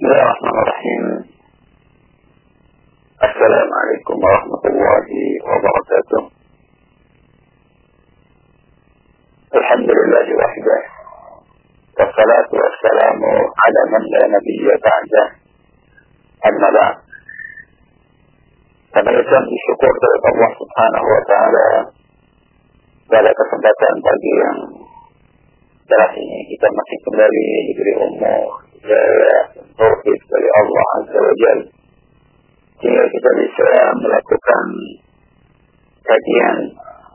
بسم الله الرحمن الرحيم السلام عليكم ورحمة الله وبركاته الحمد لله وحده والصلاة والسلام على من لا نبي بعده أما ucap syukur kepada Allah Subhanahu wa taala pada kesempatan pagi yang cerah ini kita masih kembali taufik dari Allah Azza wa Jalla sehingga kita bisa melakukan kajian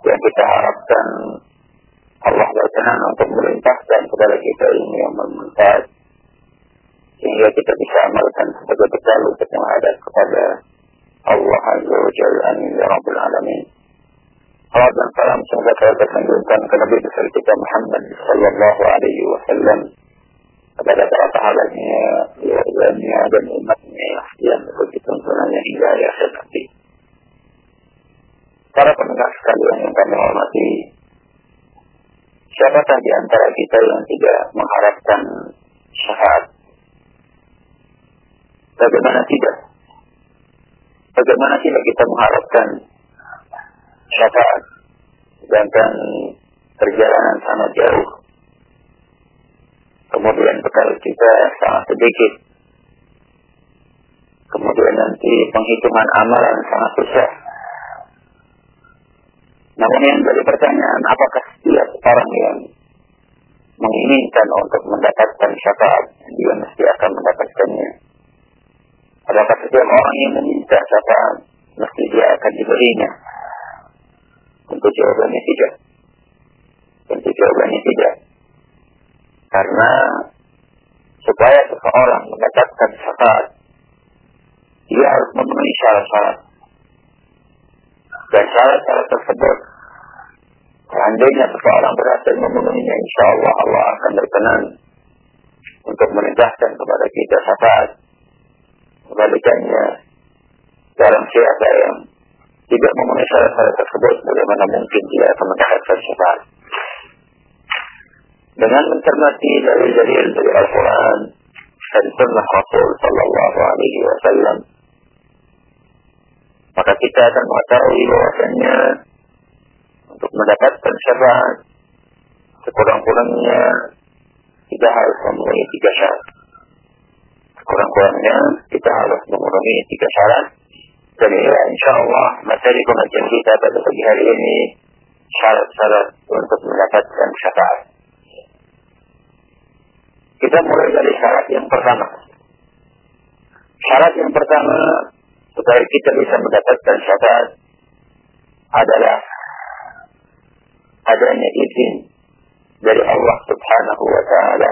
yang kita harapkan. Allah berkenan untuk melimpahkan kepada kita ini yang bermanfaat. Sehingga kita bisa amalkan sebagai bekal untuk menghadap kepada Allah Azza wa Jalla amin ya rabbal alamin. Salam dan salam semoga saya tersanjungkan ke Nabi besar kita Muhammad sallallahu alaihi wasallam kepada para sahabatnya, keluarganya dan umatnya yang mengikuti tuntunannya hingga akhir nanti. Para pendengar sekalian yang kami hormati, siapakah di antara kita yang tidak mengharapkan syafaat? Bagaimana tidak? Bagaimana tidak kita mengharapkan syafaat? Sedangkan perjalanan sangat jauh. Kemudian bekal kita sangat sedikit. Kemudian nanti penghitungan amalan sangat susah. Namun yang jadi pertanyaan, apakah setiap orang yang menginginkan untuk mendapatkan syafaat, dia mesti akan mendapatkannya? Apakah setiap orang yang meminta syafaat, mesti dia akan diberinya? Tentu jawabannya tidak. Tentu jawabannya tidak. Karena supaya seseorang mendapatkan syafaat, dia harus memenuhi syarat-syarat. Dan syarat-syarat tersebut seandainya seseorang berhasil memenuhinya insya Allah Allah akan berkenan untuk menegakkan kepada kita syafaat. Kebalikannya dalam siapa yang tidak memenuhi syarat-syarat tersebut bagaimana mungkin dia akan mendapatkan syafaat dengan mencermati dari dalil dari Al-Quran dan sunnah Rasul Sallallahu Alaihi Wasallam maka kita akan mengetahui bahwasanya untuk mendapatkan syafaat sekurang-kurangnya kita harus memenuhi tiga syarat. Sekurang-kurangnya kita harus memenuhi tiga syarat. Dan ya, insya Allah materi pengajian kita pada pagi hari ini syarat-syarat untuk mendapatkan syafaat. Kita mulai dari syarat yang pertama. Syarat yang pertama supaya kita bisa mendapatkan syafaat adalah adanya izin dari Allah Subhanahu wa taala.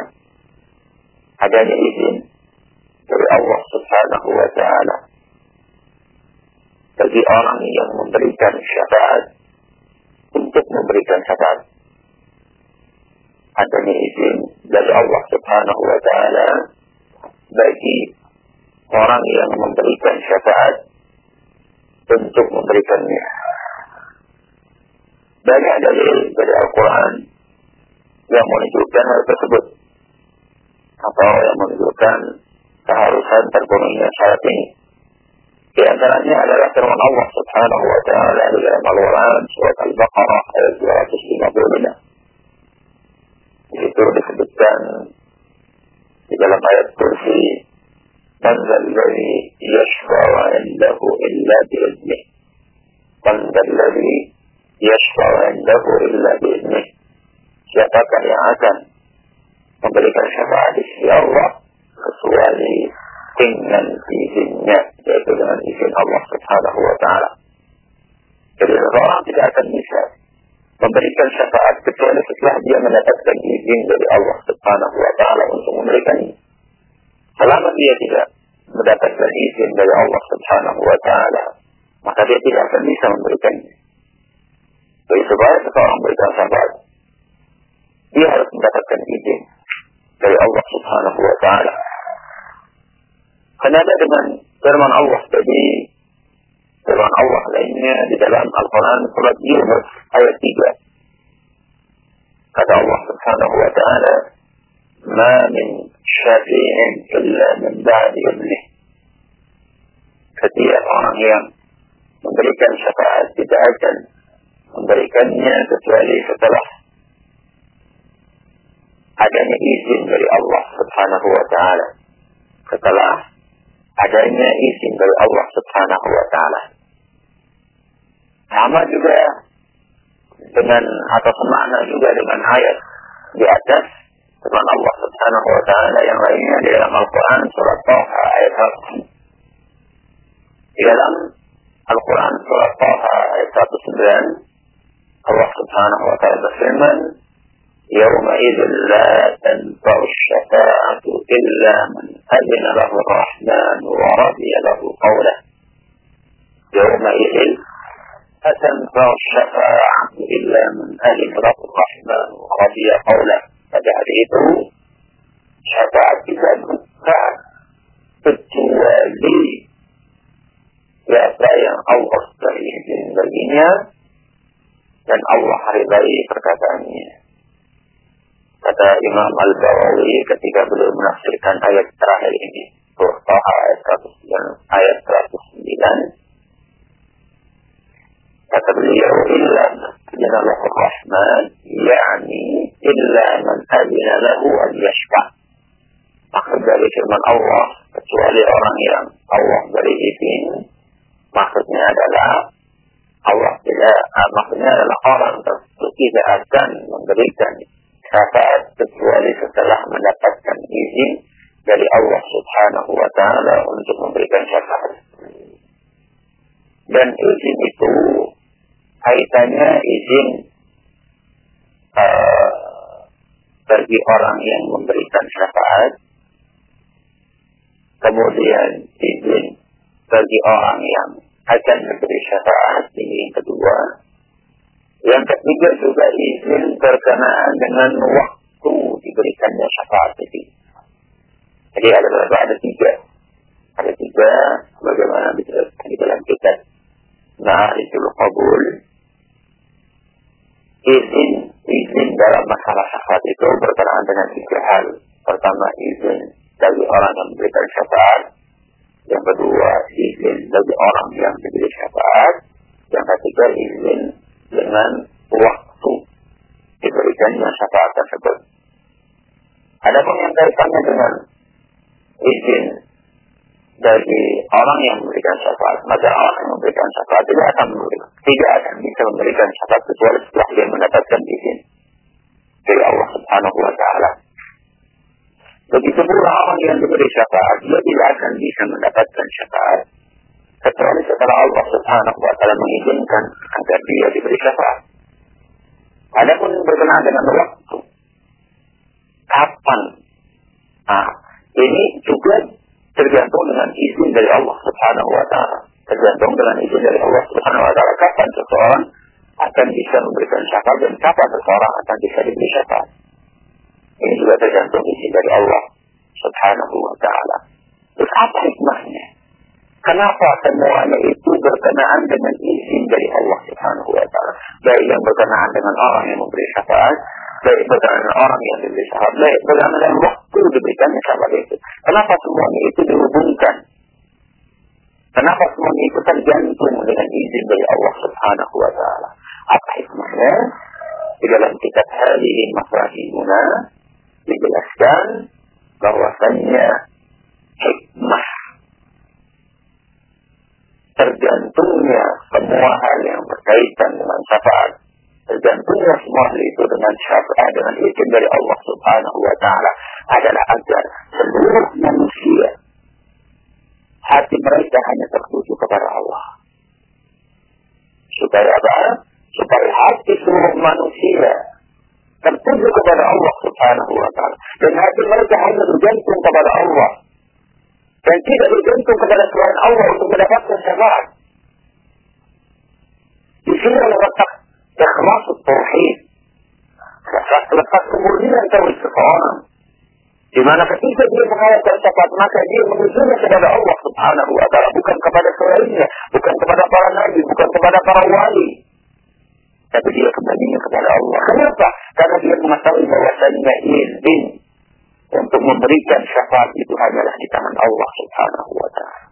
Adanya izin dari Allah Subhanahu wa taala bagi orang yang memberikan syafaat untuk memberikan syafaat. Adanya izin dari Allah Subhanahu wa taala bagi orang yang memberikan syafaat untuk memberikannya. Banyak dalil dari Al-Quran yang menunjukkan hal tersebut atau yang menunjukkan keharusan terpenuhinya syarat ini. Di antaranya adalah firman Allah Subhanahu wa taala dalam Al-Quran surat Al-Baqarah ayat 255. Di situ disebutkan di dalam ayat kursi من ذا الذي يشفع عنده إلا بإذنه من ذا الذي يشفع عنده إلا بإذنه siapakah yang akan memberikan syafaat di sisi Allah kecuali dengan izinnya yaitu dengan izin Allah Subhanahu wa taala. Jadi seseorang tidak akan bisa memberikan syafaat kecuali setelah dia mendapatkan izin dari Allah Subhanahu wa taala untuk memberikannya. Selama dia tidak mendapatkan izin dari Allah Subhanahu wa taala, maka dia tidak akan bisa memberikannya. Jadi supaya seseorang memberikan syafaat, dia harus mendapatkan izin dari Allah Subhanahu wa taala. Kenapa dengan firman Allah tadi firman Allah lainnya di dalam Al-Quran surat Yunus ayat 3. Kata Allah Subhanahu wa taala, "Ma min شفيع إلا من بعد إذنه setiap orang yang memberikan syafaat tidak akan memberikannya kecuali setelah adanya izin dari Allah Subhanahu wa taala. Setelah adanya izin dari Allah Subhanahu wa taala. Sama juga dengan atau semakna juga dengan ayat di atas firman Allah Subhanahu wa taala yang lainnya di dalam Al-Qur'an surat Thaha ayat 100. Di dalam Al-Quran surat Taha ayat 109 Allah subhanahu wa ta'ala berfirman يومئذ لا تنفع الشفاعة إلا من أذن له الرحمن ورضي له قوله يومئذ لا تنفع الشفاعة إلا من أذن له الرحمن ورضي قوله فتعريفه شفاعة تنفع kecuali siapa yang Allah beri izin baginya dan Allah ridai perkataannya. Kata Imam Al-Bawawi ketika beliau menafsirkan ayat terakhir ini, surah Taha ayat 109, ayat 109. تبليغ إلا من الله الرحمن يعني إلا من أذن له أن يشفع. أقل ذلك من الله السؤال عرانيا الله بريد فين ما خذنا لا. الله إلا ما خذنا لا. قرن إذا أذن من بريد فقط السؤال ستلاح من أفتن إذن dari Allah subhanahu wa ta'ala untuk memberikan syafaat dan izin itu kaitannya izin uh, bagi orang yang memberikan syafaat kemudian izin bagi orang yang akan memberi syafaat ini yang kedua. Yang ketiga juga izin berkenaan dengan waktu diberikannya syafaat itu. Jadi ada berapa? Ada tiga. Ada tiga bagaimana di dalam kitab. Nah, itu kabul. Izin, izin dalam masalah syafaat itu berkenaan dengan tiga hal. Pertama, izin dari orang yang memberikan syafaat yang kedua, izin bagi orang yang diberi syafaat. Yang ketiga, izin dengan waktu diberikannya syafaat tersebut. Ada pun yang kaitannya dengan izin dari orang yang memberikan syafaat, maka orang yang memberikan syafaat tidak akan memberikan, tidak akan bisa memberikan syafaat kecuali setelah dia mendapatkan izin dari Allah Subhanahu wa taala. Begitu pula orang yang diberi syafaat, dia tidak akan bisa mendapatkan syafaat. Kecuali setelah Allah subhanahu wa ta'ala mengizinkan agar dia diberi syafaat. Adapun berkenaan dengan waktu. Kapan? Nah, ini juga tergantung dengan izin dari Allah subhanahu wa ta'ala. Tergantung dengan izin dari Allah subhanahu wa ta'ala. Kapan seseorang akan bisa memberikan syafaat dan kapan seseorang akan bisa diberi syafaat. Ini juga tergantung isi dari Allah subhanahu wa ta'ala. Terus apa hikmahnya? Kenapa semuanya itu berkenaan dengan izin dari Allah subhanahu wa ta'ala? Baik yang berkenaan dengan orang yang memberi syafaat, baik dengan orang yang diberi syafaat, baik dengan waktu diberikannya syafaat itu. Kenapa semuanya itu dihubungkan? Kenapa semuanya itu tergantung dengan izin dari Allah subhanahu wa ta'ala? Apa hikmahnya? Di dalam kitab Halihin Mafrahimuna, dijelaskan bahwasannya hikmah tergantungnya semua hal yang berkaitan dengan syafaat tergantungnya semua hal itu dengan syafaat dengan izin dari Allah Subhanahu wa taala adalah agar seluruh manusia hati mereka hanya tertuju kepada Allah supaya apa? supaya hati seluruh manusia tertuju kepada Allah Subhanahu wa taala dan hati mereka hanya bergantung kepada Allah dan tidak bergantung kepada selain Allah untuk mendapatkan syafaat. Sini letak ikhlas tauhid. Letak kemurnian tauhid seseorang. Di mana ketika dia mengharapkan syafaat maka dia menujunya kepada Allah Subhanahu wa taala bukan kepada selainnya, bukan kepada para nabi, bukan kepada para wali tapi dia kembalinya kepada Allah. Kenapa? Karena dia mengetahui bahwasanya izin untuk memberikan syafaat itu hanyalah di tangan Allah Subhanahu wa taala.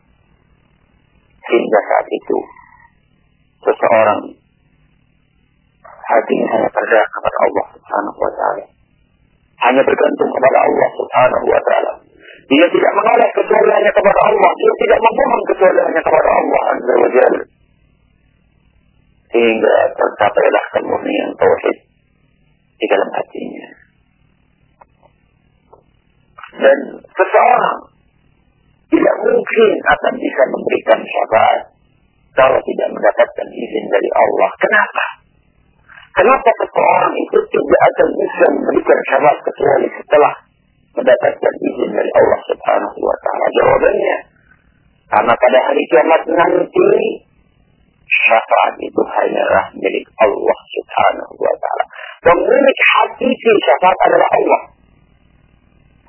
Sehingga saat itu seseorang hatinya hanya bergerak kepada Allah Subhanahu wa taala. Hanya bergantung kepada Allah Subhanahu wa taala. Dia tidak menolak kecuali kepada Allah. Dia tidak memohon kecuali hanya kepada Allah Azza wa Jalla. Sehingga tercapailah kemurnian tauhid di dalam hatinya. Dan seseorang tidak mungkin akan bisa memberikan syafaat kalau tidak mendapatkan izin dari Allah. Kenapa? Kenapa seseorang itu tidak akan bisa memberikan syafaat kecuali setelah mendapatkan izin dari Allah Subhanahu wa taala? Jawabannya karena pada hari kiamat nanti syafaat itu hanyalah milik Allah Subhanahu wa taala. Pemilik hakiki syafaat adalah Allah.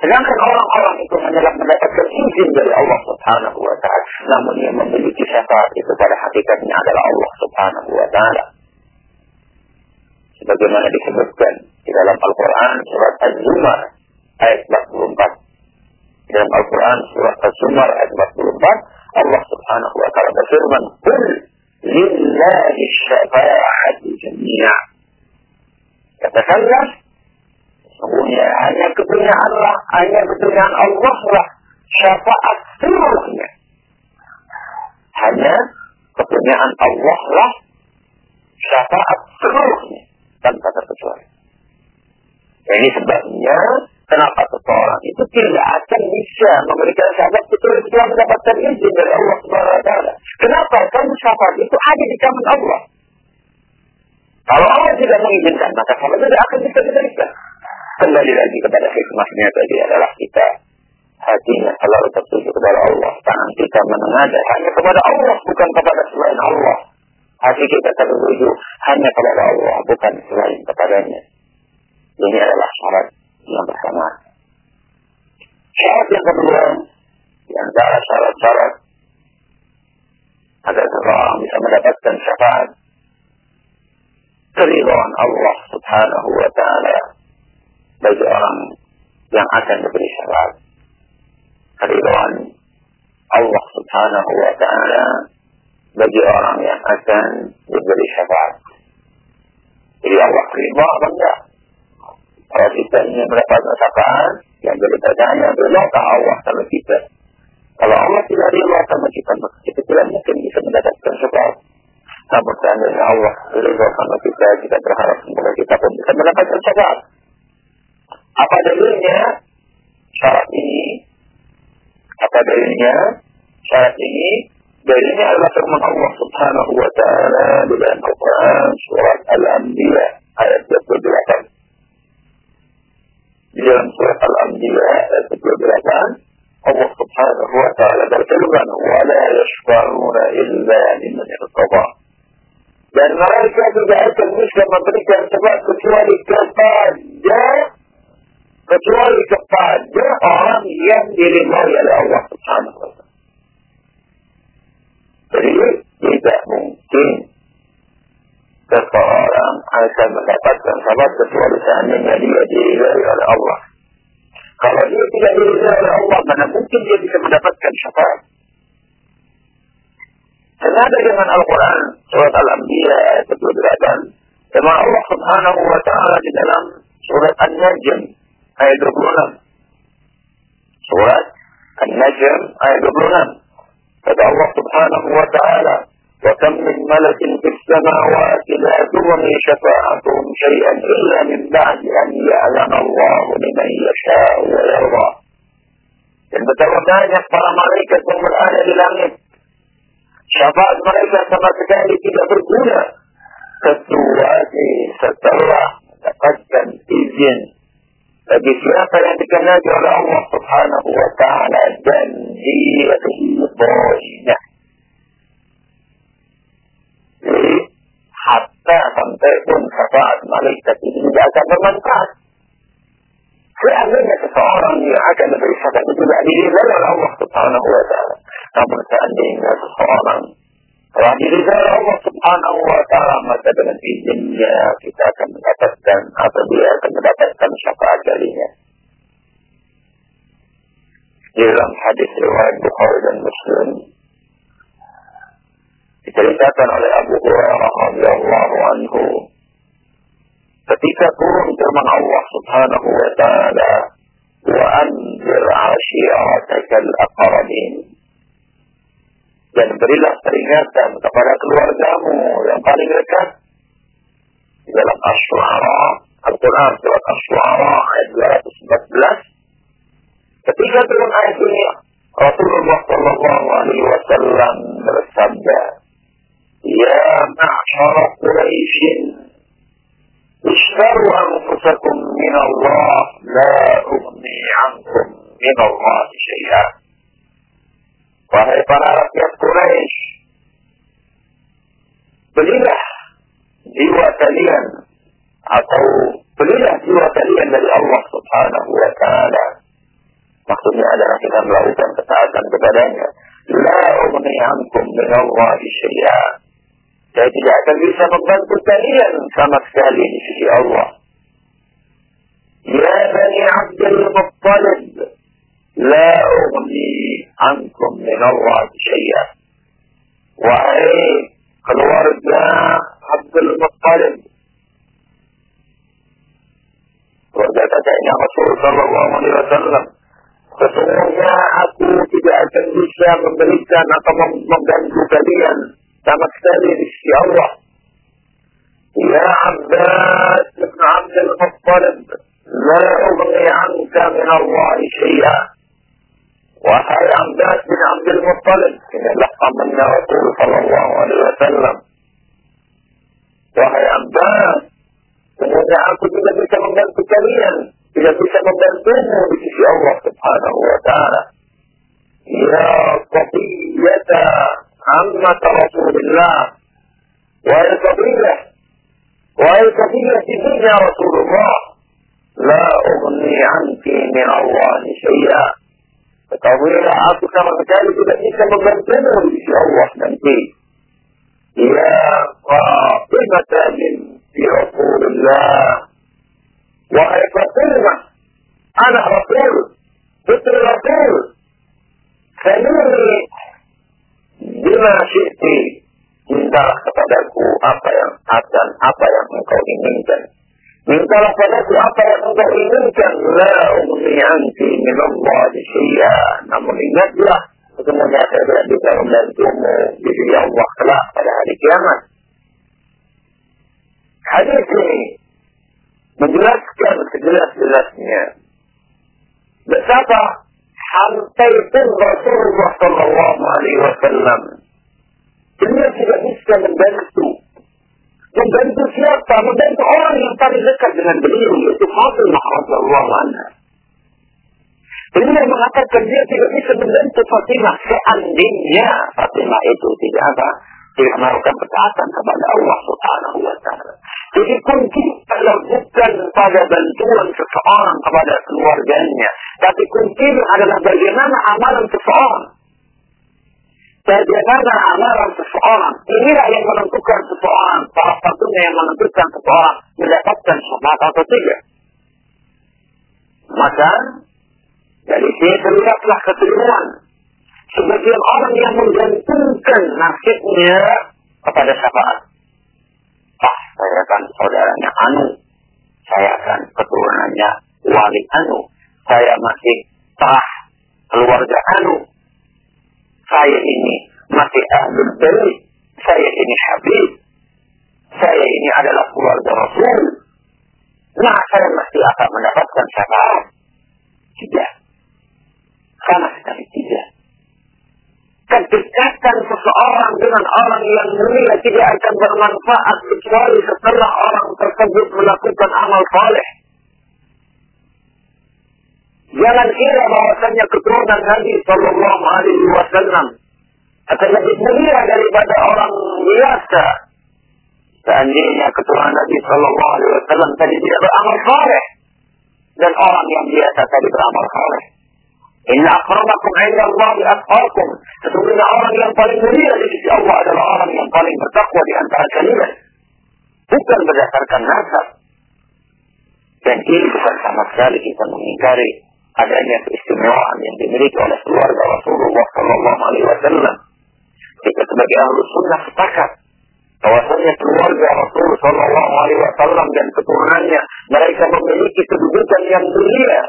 Sedangkan orang-orang itu hanyalah mendapatkan izin dari Allah Subhanahu wa taala. Namun yang memiliki syafaat itu pada hakikatnya adalah Allah Subhanahu wa taala. Sebagaimana disebutkan di dalam Al-Quran surat Az-Zumar ayat 44. Di dalam Al-Quran surat Az-Zumar ayat 44 Allah Subhanahu wa taala berfirman, "Qul lillahi syafa'atu jami'a." Katakanlah Sesungguhnya hanya kepunyaan Allah, hanya kepunyaan Allah lah syafaat seluruhnya. Hanya kepunyaan Allah lah syafaat seluruhnya. Ini sebabnya kenapa seseorang itu tidak akan bisa memberikan syafaat kecuali setelah mendapatkan izin dari Allah Subhanahu wa. Kenapa? Karena syafaat itu ada di tangan Allah. Kalau Allah tidak mengizinkan, maka syafaat tidak akan bisa diberikan kembali lagi kepada hikmahnya tadi adalah kita hatinya selalu tertuju kepada Allah. Tangan kita menengadah hanya kepada Allah, bukan kepada selain Allah. Hati kita tertuju hanya kepada Allah, bukan selain kepadanya. Ini adalah syarat yang pertama. Syarat yang kedua, di antara syarat-syarat agar seseorang bisa mendapatkan syafaat keridhaan Allah subhanahu wa ta'ala bagi orang yang akan diberi syarat. Keridhaan Allah subhanahu wa ta'ala bagi orang yang akan diberi syafaat. Jadi Allah terima apa enggak? Kalau kita ingin mendapatkan syafaat, yang jadi pertanyaan adalah Allah sama kita. Kalau Allah tidak rela sama kita, maka kita tidak mungkin bisa mendapatkan syafaat. Namun seandainya Allah rela sama kita, kita berharap semoga kita pun bisa mendapatkan syafaat. Apa dalilnya? Syarat ini. Apa dalilnya? Syarat ini. Dalilnya adalah firman Allah Subhanahu wa taala dalam Al-Qur'an surat Al-Anbiya ayat 28. Di dalam surat Al-Anbiya ayat 28 Allah Subhanahu wa taala berfirman la yashfa'una illa liman irtada. Dan mereka tidak akan bisa memberikan sebab kecuali kepada kecuali kepada orang yang diridhai oleh Allah Subhanahu wa taala. Jadi tidak mungkin seseorang akan mendapatkan sahabat kecuali seandainya dia diridhai oleh Allah. Kalau dia tidak diridhai oleh Allah, mana mungkin dia bisa mendapatkan syafaat. Senada dengan Al-Quran, surat Al-Anbiya ayat 28. Firman Allah Subhanahu wa taala di dalam surat An-Najm ayat 26. Surat An-Najm ayat 26. Kata Allah Subhanahu wa taala, وكم من ملك في السماوات لا تغني شفاعتهم شيئا إلا من بعد أن يعلم الله لمن يشاء ويرضى. لما ترتاج أخبر ملائكة إلى بالأمن شفاعة ملائكة كما كذلك في الأمر الأولى فالتوات سترى تقدم الجن فبسياق ذلك نادر الله سبحانه وتعالى تنزيله الضالين hatta sampai pun syafaat malaikat ini tidak akan bermanfaat. Seandainya seseorang yang akan diberi syafaat itu tidak diridhoi oleh Allah Subhanahu wa taala. Namun seandainya seseorang telah diridhoi Allah Subhanahu wa taala maka dengan izinnya kita akan mendapatkan atau dia akan mendapatkan syafaat darinya. dalam hadis riwayat Bukhari dan Muslim diceritakan oleh Abu Hurairah radhiyallahu anhu. Ketika turun firman Allah Subhanahu wa taala wa anzir ashiratakal aqrabin. Dan berilah peringatan kepada keluargamu yang paling dekat dalam Ash-Shu'ara Al-Quran surat Ash-Shu'ara ayat 214 ketika turun ayat ini Rasulullah Shallallahu Alaihi Wasallam bersabda Ya ma'asyar Quraisyin اشتروا أنفسكم من الله لا أغني عنكم من الله شيئا para rakyat Quraisy, belilah jiwa kalian atau belilah jiwa kalian dari Allah Subhanahu wa taala. Maksudnya adalah kita melakukan ketaatan kepadanya. La ughni ankum min Allah syai'a. Saya tidak akan bisa membantu kalian sama sekali di sisi Allah. Ya Bani Abdul Muttalib, la ughni ankum min Allah syai'a. Wahai keluarga Abdul Muttalib, keluarga kakaknya Rasulullah Wasallam, sesungguhnya aku tidak akan bisa memberikan atau membantu kalian sama sekali di sisi Allah. Ya Abbas bin Abdul Muttalib, la ughni anka min Allah syai'a. Wahai Abbas bin Abdul Muttalib, ini adalah pamannya Rasul Sallallahu Alaihi Wasallam. Wahai Abbas, sebenarnya aku tidak bisa membantu kalian, tidak bisa membantumu di sisi Allah Subhanahu Wa Taala. Ya Qatiyata عمة رسول الله. عما تركوا بالله والكبيرة في الدنيا رسول الله. لا أغني عنك من الله شيئا. فتضيع يا كما تكالب لديك مبنتنا في الله. منتي يا فاطمة من في رسول الله. وهي فاطمة أنا رسول. مثل رسول. خليل Bila syi'ti, mintalah kepadaku apa yang akan, apa yang engkau inginkan. Mintalah padaku apa yang engkau inginkan. La umni anti min syai'a. Namun ingatlah, semuanya saya tidak bisa membantumu di sisi Allah kelak pada hari kiamat. Hadis ini menjelaskan sejelas-jelasnya betapa sampai pun Rasulullah Sallallahu Alaihi Wasallam beliau tidak bisa membantu. Membantu siapa? Membantu orang yang paling dekat dengan beliau yaitu Fatimah radhiyallahu anha. Beliau mengatakan dia tidak bisa membantu Fatimah. Seandainya Fatimah itu tidak apa? Tidak melakukan ketaatan kepada Allah Subhanahu wa taala. Jadi kunci adalah bukan pada bantuan seseorang kepada keluarganya, tapi kunci adalah bagaimana amalan seseorang. Bagaimana amalan seseorang. Inilah yang menentukan seseorang. Salah satunya yang menentukan seseorang mendapatkan syafaat atau tidak. Maka dari sini terlihatlah keseluruhan sebagian orang yang menggantungkan nasibnya kepada syafaat. Ah, saya kan saudaranya Anu. Saya kan keturunannya Wali Anu. Saya masih sah keluarga Anu. Saya ini masih Ahlul Bari. Saya ini Habib. Saya ini adalah keluarga Rasul. Nah, saya masih akan mendapatkan syafaat. Tidak. Sama sekali tidak kedekatan seseorang dengan orang yang mulia tidak akan bermanfaat kecuali setelah orang tersebut melakukan amal saleh. Jangan kira bahwasanya keturunan Nabi Shallallahu Alaihi Wasallam akan lebih mulia daripada orang biasa. Seandainya keturunan Nabi Shallallahu Alaihi Wasallam tadi tidak beramal saleh dan orang yang biasa tadi beramal saleh. Inna akramakum inda Allah atqakum. Sesungguhnya orang yang paling mulia di sisi Allah adalah orang yang paling bertakwa di antara kalian. Bukan berdasarkan nasab. Dan ini bukan sama sekali kita mengingkari adanya keistimewaan yang dimiliki oleh keluarga Rasulullah Shallallahu Alaihi Wasallam. Kita sebagai ahlu sunnah sepakat bahwasanya keluarga Rasulullah Shallallahu Alaihi Wasallam dan keturunannya mereka memiliki kedudukan yang mulia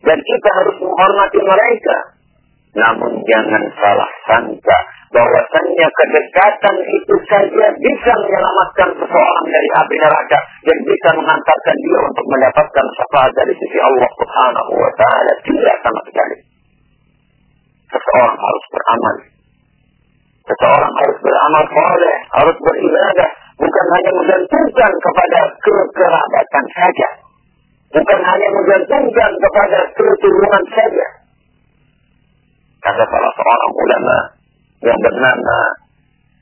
dan kita harus menghormati mereka. Namun jangan salah sangka bahwasannya kedekatan itu saja bisa menyelamatkan seseorang dari api neraka dan bisa mengantarkan dia untuk mendapatkan syafaat dari sisi Allah Subhanahu wa taala tidak sama sekali. Seseorang harus beramal. Seseorang harus beramal soleh, harus beribadah, bukan hanya menggantungkan kepada kekerabatan saja. Bukan hanya menggantungkan kepada keturunan saja. Kata salah seorang ulama, yang bernama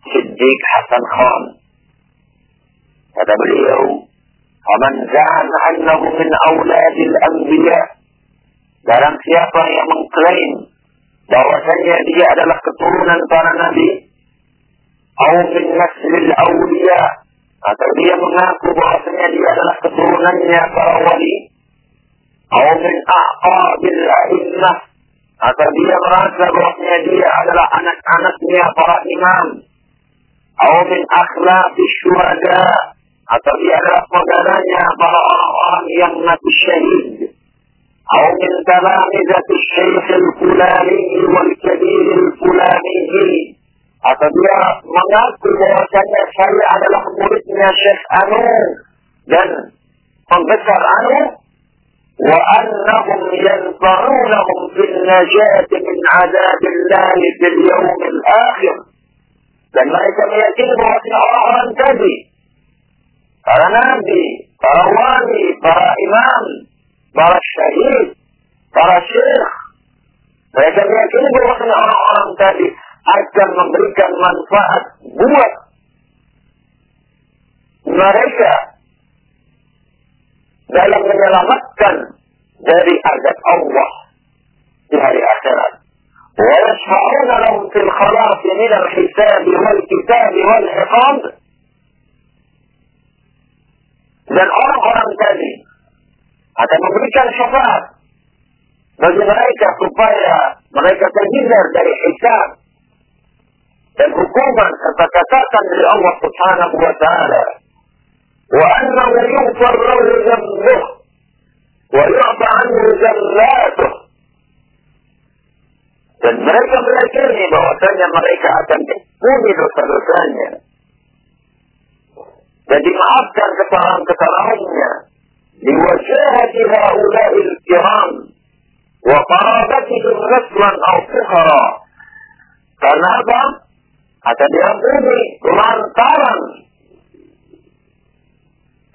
Siddiq Hasan Khan. Kata beliau, "Faman za'an annahu min awladil anbiya." Barang siapa yang mengklaim bahwasanya dia adalah keturunan para nabi, atau min naslil awliya, atau dia mengaku bahwasanya dia adalah keturunannya para wali, atau min aqabil a'immah, atau dia merasa bahwasanya dia adalah anak-anaknya para imam atau min akhlaqi syuhada atau dia adalah saudaranya para orang-orang yang mati syahid atau min talamizati syekh al-fulani wal kabir al-fulani atau dia mengaku bahwasanya saya adalah muridnya Syekh Anu dan pembesar Anu وأنهم ينفعونهم في النجاة من عذاب الله في اليوم الآخر. لما يتم يجيب أن الله أنتبه قال نبي قال والي قال إمام قال الشهيد قال الشيخ فيتم يجيب أن الله أنتبه حتى memberikan المنفعة buat mereka dalam menyelamatkan dari azab Allah di hari akhirat. ويشفعون لهم في الخلاص من الحساب والكتاب والعقاب dan orang-orang tadi akan memberikan syafaat bagi mereka supaya mereka terhindar dari hisab dan hukuman serta catatan dari Allah Subhanahu wa taala وأنه يغفر له ذنبه ويعطى عنه mereka meyakini bahwasanya mereka akan diampuni dosa-dosanya dan dimaafkan kesalahan-kesalahannya di wajahati haula'il kiram wa qarabatihim naslan aw sukhara karena apa? akan diampuni lantaran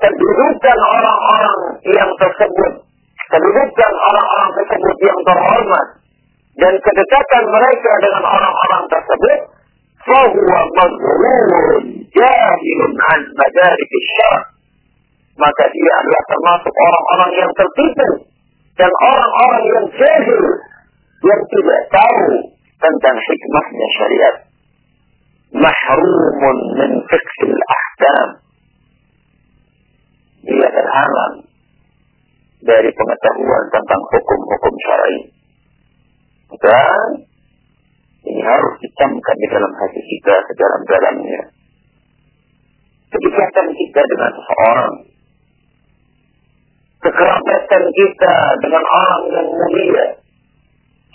kedudukan orang-orang yang tersebut, kedudukan orang-orang tersebut yang terhormat, dan kedekatan mereka dengan orang-orang tersebut, fahuwa mazhurun jahilun an madarik syarah. Maka dia adalah termasuk orang-orang yang tertipu dan orang-orang yang jahil yang tidak tahu tentang hikmahnya syariat. Mahrumun min fiqhil ahkam dia terhalang dari pengetahuan tentang hukum-hukum syar'i. Dan ini harus dicamkan di dalam hati kita sedalam-dalamnya. Kedekatan kita dengan seseorang. Kekerabatan kita dengan orang yang mulia.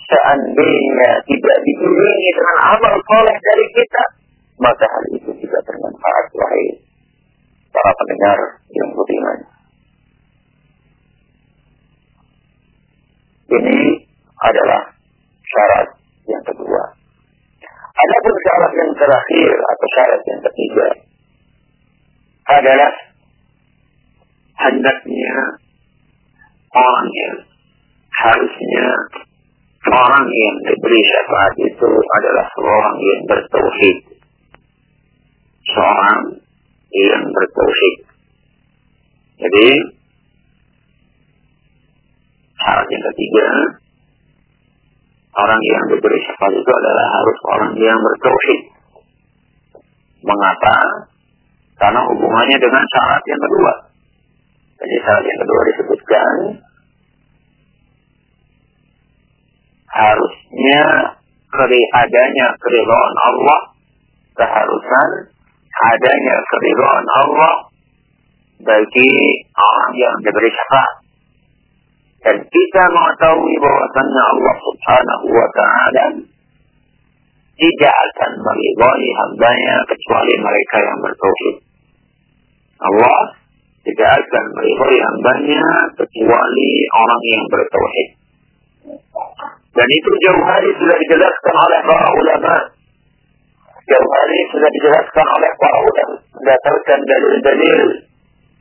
Seandainya tidak diiringi dengan amal soleh dari kita, maka hal itu tidak bermanfaat wahai para pendengar yang beriman. Ini adalah syarat yang kedua. Ada pun syarat yang terakhir atau syarat yang ketiga adalah hendaknya orang yang harusnya orang yang diberi syafaat itu adalah seorang yang bertauhid. Seorang yang bertauhid. Jadi syarat yang ketiga orang yang diberi syafaat itu adalah harus orang yang bertauhid. Mengapa? Karena hubungannya dengan syarat yang kedua. Jadi syarat yang kedua disebutkan harusnya keri adanya keridhaan Allah keharusan adanya keridhaan Allah bagi orang yang diberi syafaat dan kita mengetahui bahwasannya Allah subhanahu wa ta'ala tidak akan meridhai hambanya kecuali mereka yang bertauhid. Allah tidak akan meridhai hambanya kecuali orang yang bertauhid. Dan itu jauh hari sudah dijelaskan oleh para ulama. Jauh hari sudah dijelaskan oleh para ulama. Berdasarkan dalil-dalil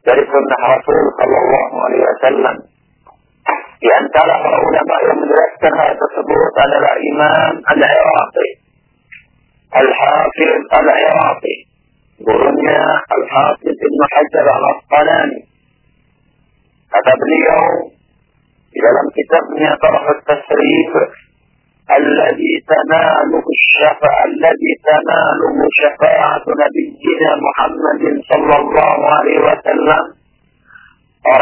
dari sunnah Rasul Sallallahu Alaihi Wasallam. Di antara para ulama yang menjelaskan hal tersebut adalah Imam Al-Iraqi. Al-Hafiz Al-Iraqi. Gurunya Al-Hafiz Ibn Hajar Al-Asqalani. Kata beliau, di dalam kitabnya Tarah Tasrif الذي تناله الشفاء الذي تناله شفاعة نبينا محمد صلى الله عليه وسلم.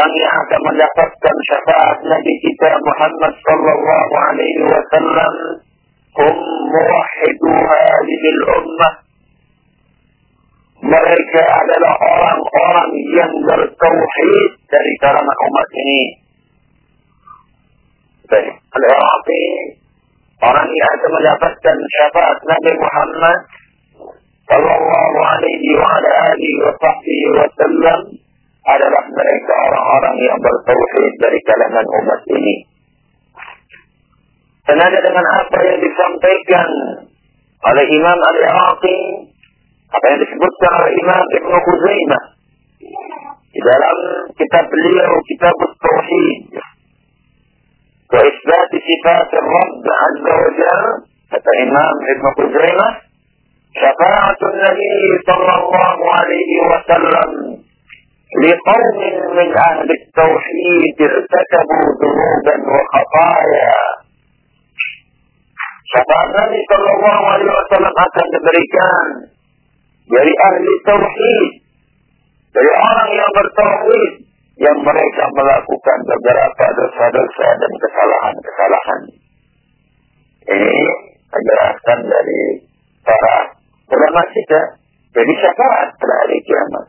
رجع كما لقبت شفاعة نبي كتاب محمد صلى الله عليه وسلم. هم موحدو هذه الأمة. مرك على الأرام قرآن ينظر التوحيد. تريد رمى أمتني. العربي orang yang akan mendapatkan syafaat Nabi Muhammad sallallahu alaihi wa ala alihi wa sahbihi wa sallam adalah mereka orang-orang yang bertauhid dari kalangan umat ini. Senada dengan apa yang disampaikan oleh Imam Al-Iraqi, apa yang disebutkan oleh Imam Ibn Khuzaimah di dalam kitab beliau, Kitab Tauhid, وإثبات صفات الرب عز وجل. هذا إمام ابن خزيمة شفاعة النبي صلى الله عليه وسلم لقوم من أهل التوحيد ارتكبوا ذنوبا وخطايا. شفاعة النبي صلى الله عليه وسلم أتى الأمريكان يعني ولأهل التوحيد يعني ولعالم أمر التوحيد yang mereka melakukan beberapa dosa-dosa dan kesalahan-kesalahan. Ini penjelasan dari para ulama kita. Jadi syafaat pada hari kiamat.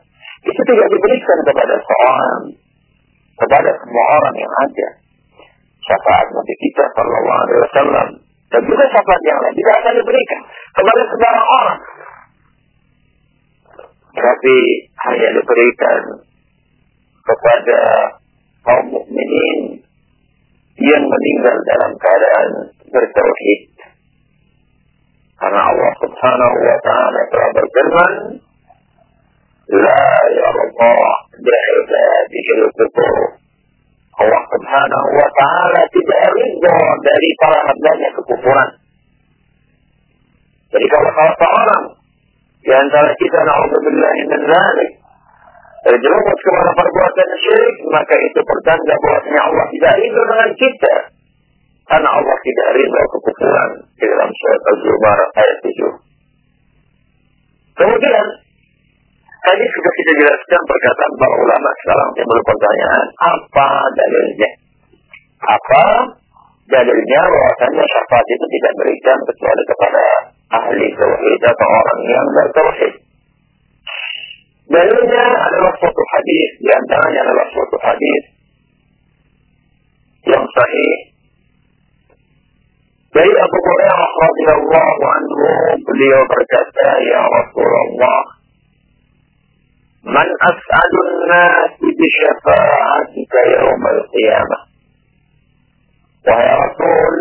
Itu tidak diberikan kepada seorang, kepada semua orang yang ada. Syafaat Nabi kita Sallallahu Alaihi Wasallam dan juga syafaat yang lain tidak akan diberikan kepada sembarang orang. Tapi hanya diberikan kepada kaum mukminin yang meninggal dalam keadaan bertauhid. Karena Allah Subhanahu wa taala telah berfirman, "La yarda bi'ibadihi al-kufur." Allah Subhanahu wa taala tidak ridha dari para hambanya kekufuran. Jadi kalau salah seorang di antara kita naudzubillah min dzalik terjerumus kepada perbuatan syirik, maka itu pertanda bahwasanya Allah tidak ridho dengan kita. Karena Allah tidak ridho kekufuran di dalam surat Az-Zumar ayat 7. Kemudian, tadi sudah kita jelaskan perkataan para ulama sekarang timbul pertanyaan, apa dalilnya? Apa dalilnya bahwasanya syafaat itu tidak berikan kecuali kepada ahli tauhid atau orang yang bertauhid? Dalilnya adalah suatu hadis, di antaranya adalah suatu hadis yang sahih dari Abu Hurairah radhiyallahu anhu beliau berkata ya Rasulullah Man as'adun nasi bi syafa'atika yawmal qiyamah Wahai Rasul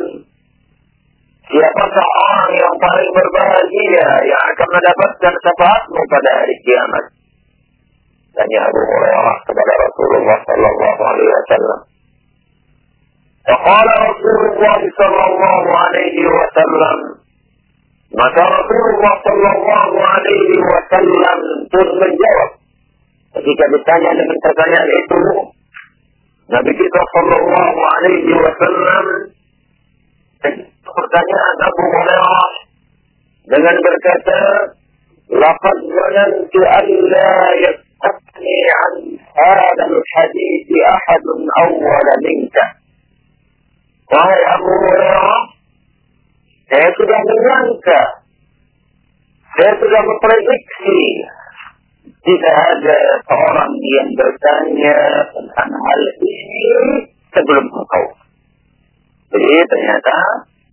Siapakah orang yang paling berbahagia yang akan mendapatkan syafaatmu pada hari kiamat? Tanya Abu Hurairah kepada Rasulullah sallallahu alaihi wasallam. فقال رسول الله صلى الله عليه وسلم maka Rasulullah Sallallahu Alaihi Wasallam terus menjawab ketika ditanya dengan pertanyaan itu Nabi kita Sallallahu Alaihi Wasallam pertanyaan Abu Hurairah dengan berkata لقد ظننت أن لا يستغني عن هذا الحديث أحد أول منك Wahai Abu Hurairah, Saya sudah menyangka. Saya sudah memprediksi. Jika ada seorang yang bertanya tentang hal ini sebelum engkau. Jadi ternyata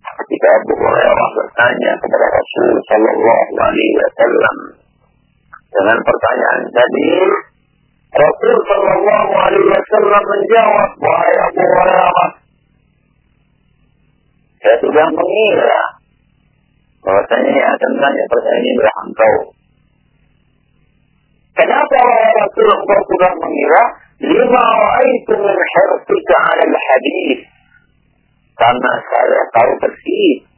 ketika Abu Hurairah bertanya kepada Rasul Shallallahu Alaihi Wasallam dengan pertanyaan tadi, Rasul Shallallahu Alaihi Wasallam menjawab, wahai Abu Hurairah, saya sudah mengira bahwasanya yang akan tanya pertanyaan ini adalah engkau. Kenapa Rasul engkau sudah mengira? Lima ra'aitu min hirsika ala al-hadith. Karena saya tahu persis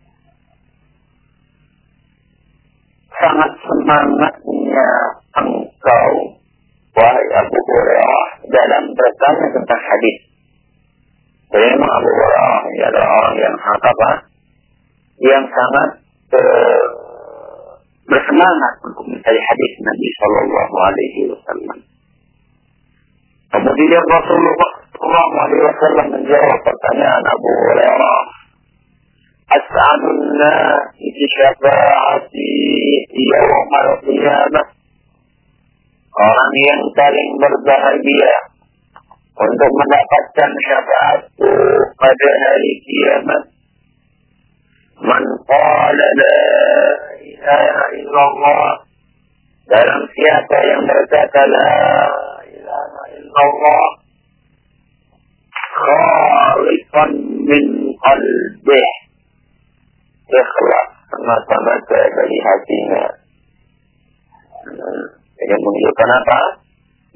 sangat semangatnya engkau wahai Abu Hurairah dalam bertanya tentang hadis. Jadi memang Abu Hurairah adalah orang yang apa? Yang sangat uh, bersemangat untuk mencari hadis Nabi Shallallahu Alaihi Wasallam. Kemudian Rasulullah Shallallahu Alaihi Wasallam menjawab pertanyaan Abu Hurairah. As'adun nasi syafaati yawmal qiyamah. Orang yang paling berbahagia untuk mendapatkan syafaatku pada hari kiamat. Man qala la ilaha illallah. Dalam siapa yang berkata la ilaha illallah. Khalifan min qalbih. Ikhlas semata-mata dari hatinya. Ini menunjukkan apa?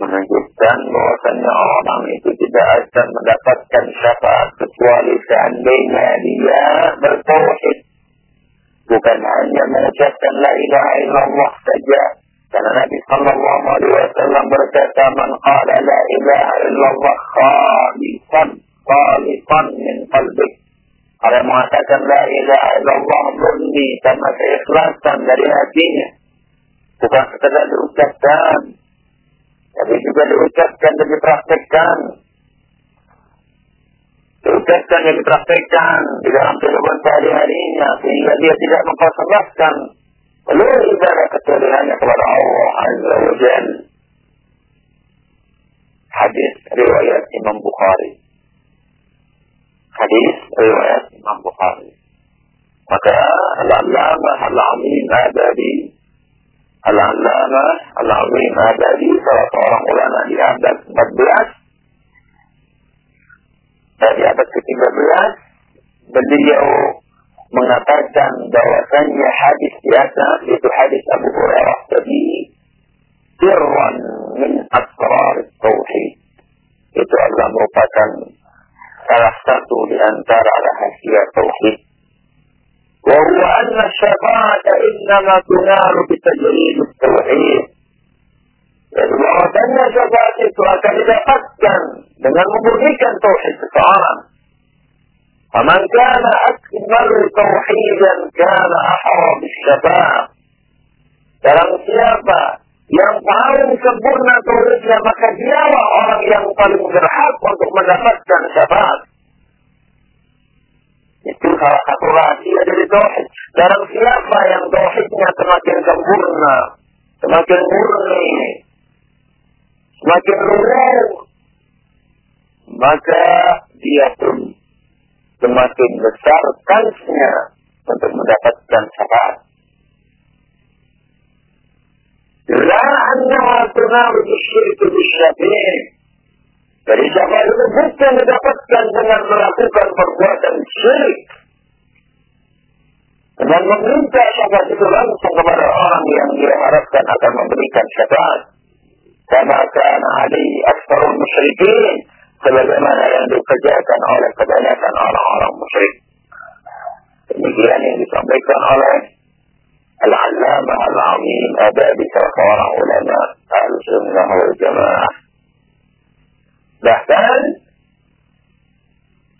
menunjukkan bahwasanya orang itu tidak akan mendapatkan syafaat kecuali seandainya dia bertauhid. Bukan hanya mengucapkan la ilaha illallah saja. Karena Nabi Sallallahu Alaihi Wasallam berkata, "Man qala la ilaha illallah khalisan, khalisan min qalbik." Ada mengatakan la ilaha illallah murni karena keikhlasan dari hatinya. Bukan sekedar diucapkan, tapi juga diucapkan dan dipraktekkan. Diucapkan dan dipraktekkan di dalam kehidupan sehari-harinya sehingga dia tidak mempersembahkan seluruh ibadah kecualiannya kepada Allah Azza wa Jal. Hadis riwayat Imam Bukhari. Hadis riwayat Imam Bukhari. Maka al-allamah al-alim abadi Al-Allamah Al-Azim Abadi salah seorang ulama di abad 14 dari abad ke-13 beliau mengatakan bahwasanya hadis biasa itu hadis Abu Hurairah tadi sirran min asrar tauhid. Itu adalah merupakan فيحتاج لأن على حسية التوحيد وهو أن الشفاعة إنما تنال بتجريد التوحيد. يعني وقد أن شفاعتك إذا قدا من المبرك أن توحيد الطعام فمن كان أكمل توحيدا كان أحرى بالشفاعة dalam siapa yang paling sempurna tauhidnya maka dialah orang yang paling berhak untuk mendapatkan syafaat. Itu salah satu rahasia dari tauhid. Dalam siapa yang tauhidnya semakin sempurna, semakin murni, semakin luruh, maka dia pun semakin besar kansnya untuk mendapatkan syafaat. La annaha tunaru bisyirku bisyafi'in jadi siapa itu bukan didapatkan dengan melakukan perbuatan syirik. Dengan meminta syafaat itu langsung kepada orang yang diharapkan akan memberikan syafaat. Karena akan ada aksarul musyrikin. Sebagaimana yang dikerjakan oleh kebanyakan orang-orang musyrik. Demikian yang disampaikan oleh Al-Allamah Al-Azim ada di salah seorang ulama Al-Sunnah wal-Jamaah Bahkan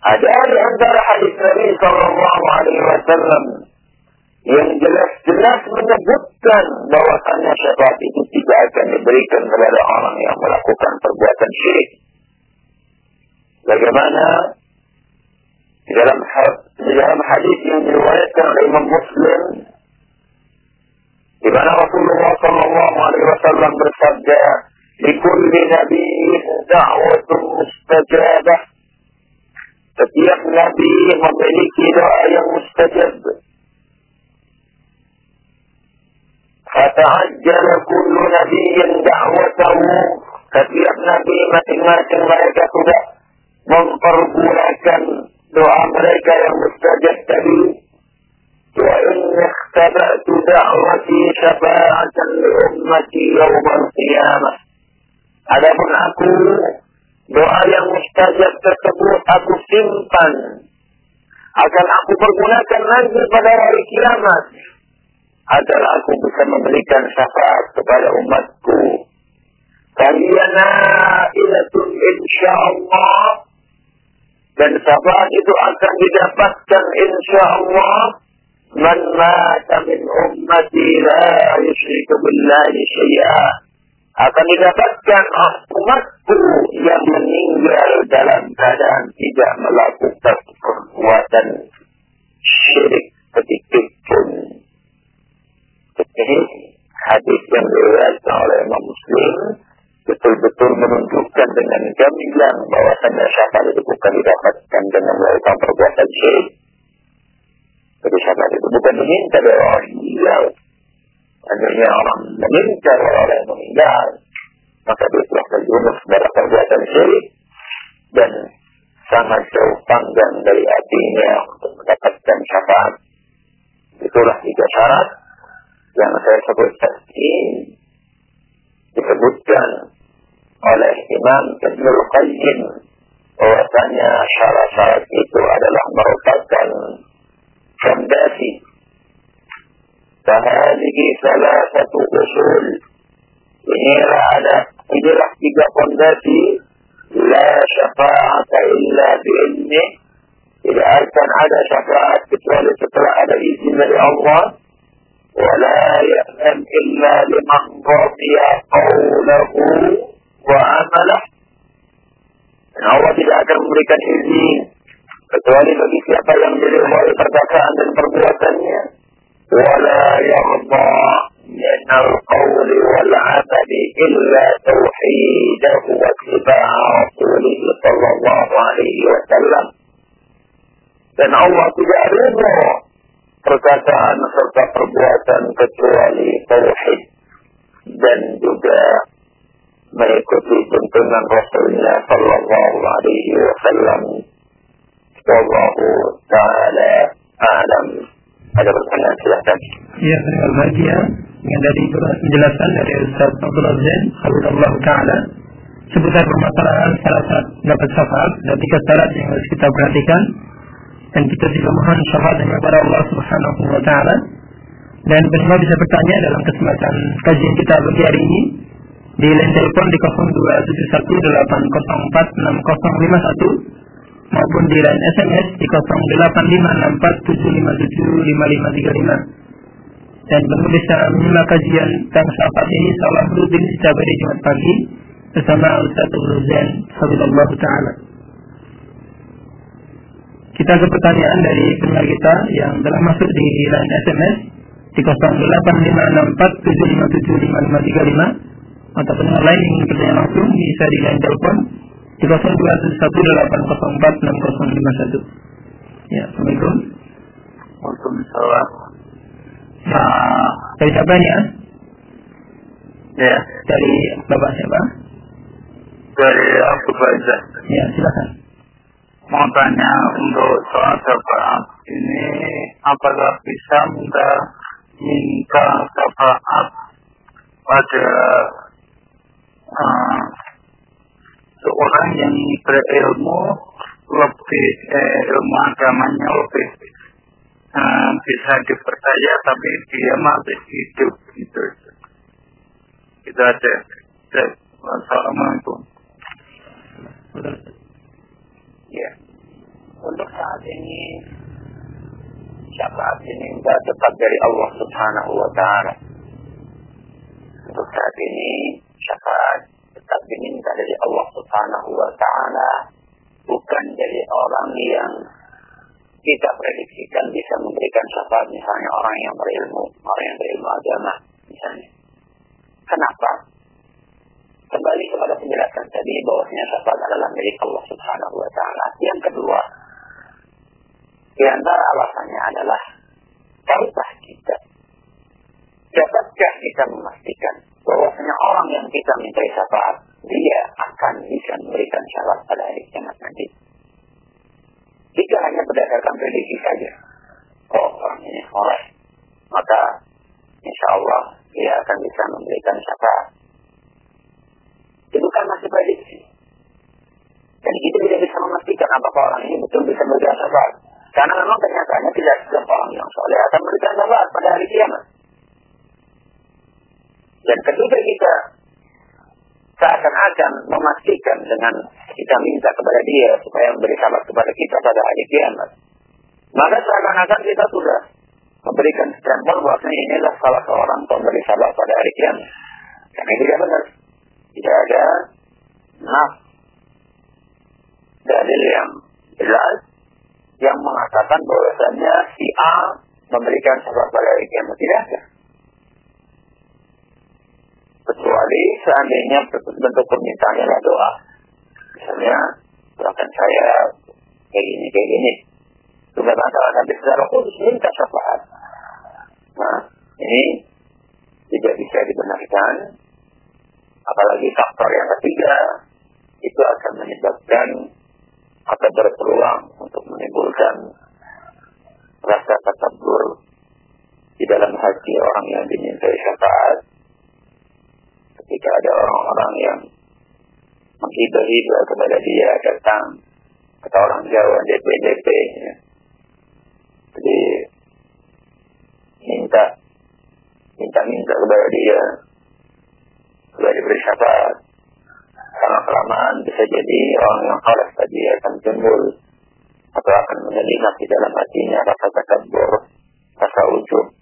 ada di antara hadis Nabi Sallallahu Alaihi Wasallam yang jelas-jelas menyebutkan bahwasannya syafaat itu tidak akan diberikan kepada orang yang melakukan perbuatan syirik. Bagaimana Di dalam, di dalam hadis yang diriwayatkan oleh Imam Muslim, di mana Rasulullah Shallallahu Alaihi Wasallam bersabda, "Likulli nabiyyin da'watun mustajabah." Setiap nabi memiliki doa yang mustajab. Fata'ajjal kullu nabiyyin da'watahu. Setiap nabi masing-masing mereka sudah mempergunakan doa mereka yang mustajab tadi. Ikhtaba'tu da'wati syafa'atan li ummati yawmal qiyamah. Adapun aku doa yang mustajab tersebut aku simpan akan aku pergunakan nanti pada hari kiamat agar aku bisa memberikan syafaat kepada umatku. Kaliana ilatun insya Allah dan syafaat itu akan didapatkan insya Allah man mata min ummati la yushriku billahi syai'a akan didapatkan umatku yang meninggal dalam keadaan tidak melakukan perbuatan syirik sedikit pun. Ini hadis yang diriwayatkan oleh Imam Muslim betul-betul menunjukkan dengan gamblang bahwasanya syafaat itu bukan didapatkan dengan melakukan perbuatan syirik. Syafaat itu bukan diminta dari orang meninggal. Hanya orang meminta dari orang yang meninggal. Maka dia telah terjumus pada perbuatan syirik. Dan sangat jauh panggang dari hatinya untuk mendapatkan syafaat. Itulah tiga syarat yang saya sebut tadi disebutkan oleh Imam Ibnul Qayyim bahwasanya syarat-syarat itu adalah merupakan المكبات فهذه ثلاثة أصول. منير على إذا احتج قنداتي لا شفاعة إلا بإذنه. إذا أرسل على شفاعة بطولة تطلع على إذن الله. ولا يأمن إلا لمن رضي قوله وعمله. هو Allah tidak akan memberikan kecuali bagi siapa yang diridhai perkataan dan perbuatannya. Wala yarda min al-qawl wal 'amali illa tauhidahu wa ittiba'a rasulih sallallahu alaihi wasallam. Dan Allah tidak ridha perkataan serta perbuatan kecuali tauhid. Dan juga mengikuti tuntunan Rasulnya Sallallahu Alaihi Wasallam. Wallahu taala alam. Ada pertanyaan silakan. Ya, kasih ya. Yang dari penjelasan dari Ustaz Abdul Aziz, Allah Taala seputar permasalahan syarat dapat syafaat dan tiga syarat yang harus kita perhatikan dan kita juga mohon syafaatnya kepada Allah Subhanahu wa taala. Dan bersama bisa bertanya dalam kesempatan kajian kita pagi hari ini di line telepon di 027180465051 maupun di line SMS di 085647575535 dan penulis secara menyimak kajian tentang syafaat ini seolah rutin setiap hari Jumat pagi bersama Ustaz Ruzen Habibullah Ta'ala. Kita ke pertanyaan dari pendengar kita yang telah masuk di line SMS di 085647575535 atau pendengar lain yang ingin bertanya langsung bisa di line telepon 3218046051. Ya, Assalamualaikum. Waalaikumsalam. Nah, dari siapa ya? Ya. Dari Bapak siapa? Dari Abu Faizah. Ya, silakan. Mau tanya untuk soal apa ini, apakah bisa minta minta apa pada uh, seorang yang berilmu lebih eh, ilmu agamanya lebih uh, bisa dipercaya tapi dia masih hidup gitu. Itu aja. Assalamualaikum. Ya. Untuk saat ini syafaat tidak tetap dari Allah Subhanahu wa taala? Untuk saat ini syafaat tetap diminta dari Allah Subhanahu wa taala bukan dari orang yang kita prediksikan bisa memberikan syafaat misalnya orang yang berilmu, orang yang berilmu agama misalnya. Kenapa? Kembali kepada penjelasan tadi bahwasanya syafaat adalah milik Allah Subhanahu wa taala. Yang kedua, di antara alasannya adalah tahukah kita dapatkah kita memastikan bahwasanya orang yang kita minta syafaat dia akan bisa memberikan syafaat pada hari kiamat nanti. Jika hanya berdasarkan prediksi saja, oh orang ini oleh, maka insya Allah dia akan bisa memberikan syafaat. Itu kan masih prediksi. Dan kita tidak bisa memastikan apakah orang ini betul bisa memberikan syafaat. Karena memang kenyataannya tidak setiap orang yang soleh akan memberikan syafaat pada hari kiamat. Dan ketika kita seakan-akan memastikan dengan kita minta kepada dia supaya memberi salat kepada kita pada hari kiamat. Maka seakan-akan kita sudah memberikan stempel bahwa inilah salah seorang pemberi salat pada hari kiamat. Karena tidak benar. Tidak ada nas dalil yang jelas yang mengatakan bahwasanya si A memberikan salat pada hari kiamat. Tidak ada kecuali seandainya bentuk permintaan adalah doa. Misalnya, doakan saya kayak gini, kayak gini. Sudah katakan nanti secara khusus minta syafaat. Nah, ini tidak bisa dibenarkan. Apalagi faktor yang ketiga, itu akan menyebabkan atau berpeluang untuk menimbulkan rasa takabur di dalam hati orang yang dimintai syafaat ketika ada orang-orang yang menghibur-hibur kepada dia datang kata orang Jawa DP-DP ya. jadi minta minta-minta kepada dia supaya diberi syafaat karena kelamaan bisa jadi orang yang harus tadi akan timbul atau akan menyelinap di dalam hatinya rasa takabur, rasa rasa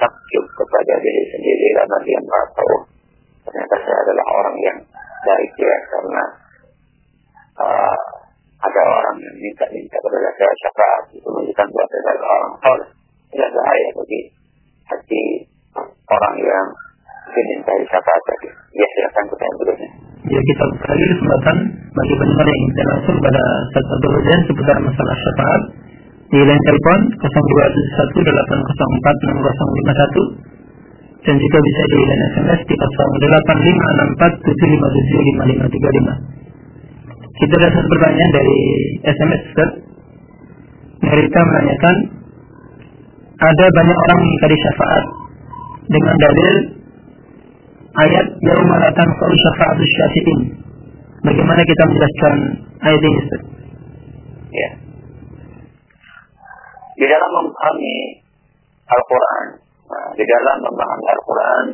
takjub kepada diri sendiri karena dia merasa oh, ternyata saya adalah orang yang baik ya karena uh, ada orang yang minta-minta kepada saya syafaat itu menunjukkan bahwa saya adalah orang soleh. Tidak bahaya bagi hati orang yang dimintai syafaat tadi. Ya silakan kita yang berikutnya. Ya kita sekali kesempatan bagi pendengar yang ingin langsung pada satu Abdul seputar masalah syafaat di line telepon 0271804651 dan juga bisa di line SMS di 085647575535. Kita ada satu pertanyaan dari SMS Ustaz. Mereka menanyakan ada banyak orang mengingkari syafaat dengan dalil ayat yauma la tanfa'u syafa'atu syafi'in. Bagaimana kita menjelaskan ayat ini? Ya. Di dalam memahami Al-Quran, nah, di dalam memahami Al-Quran,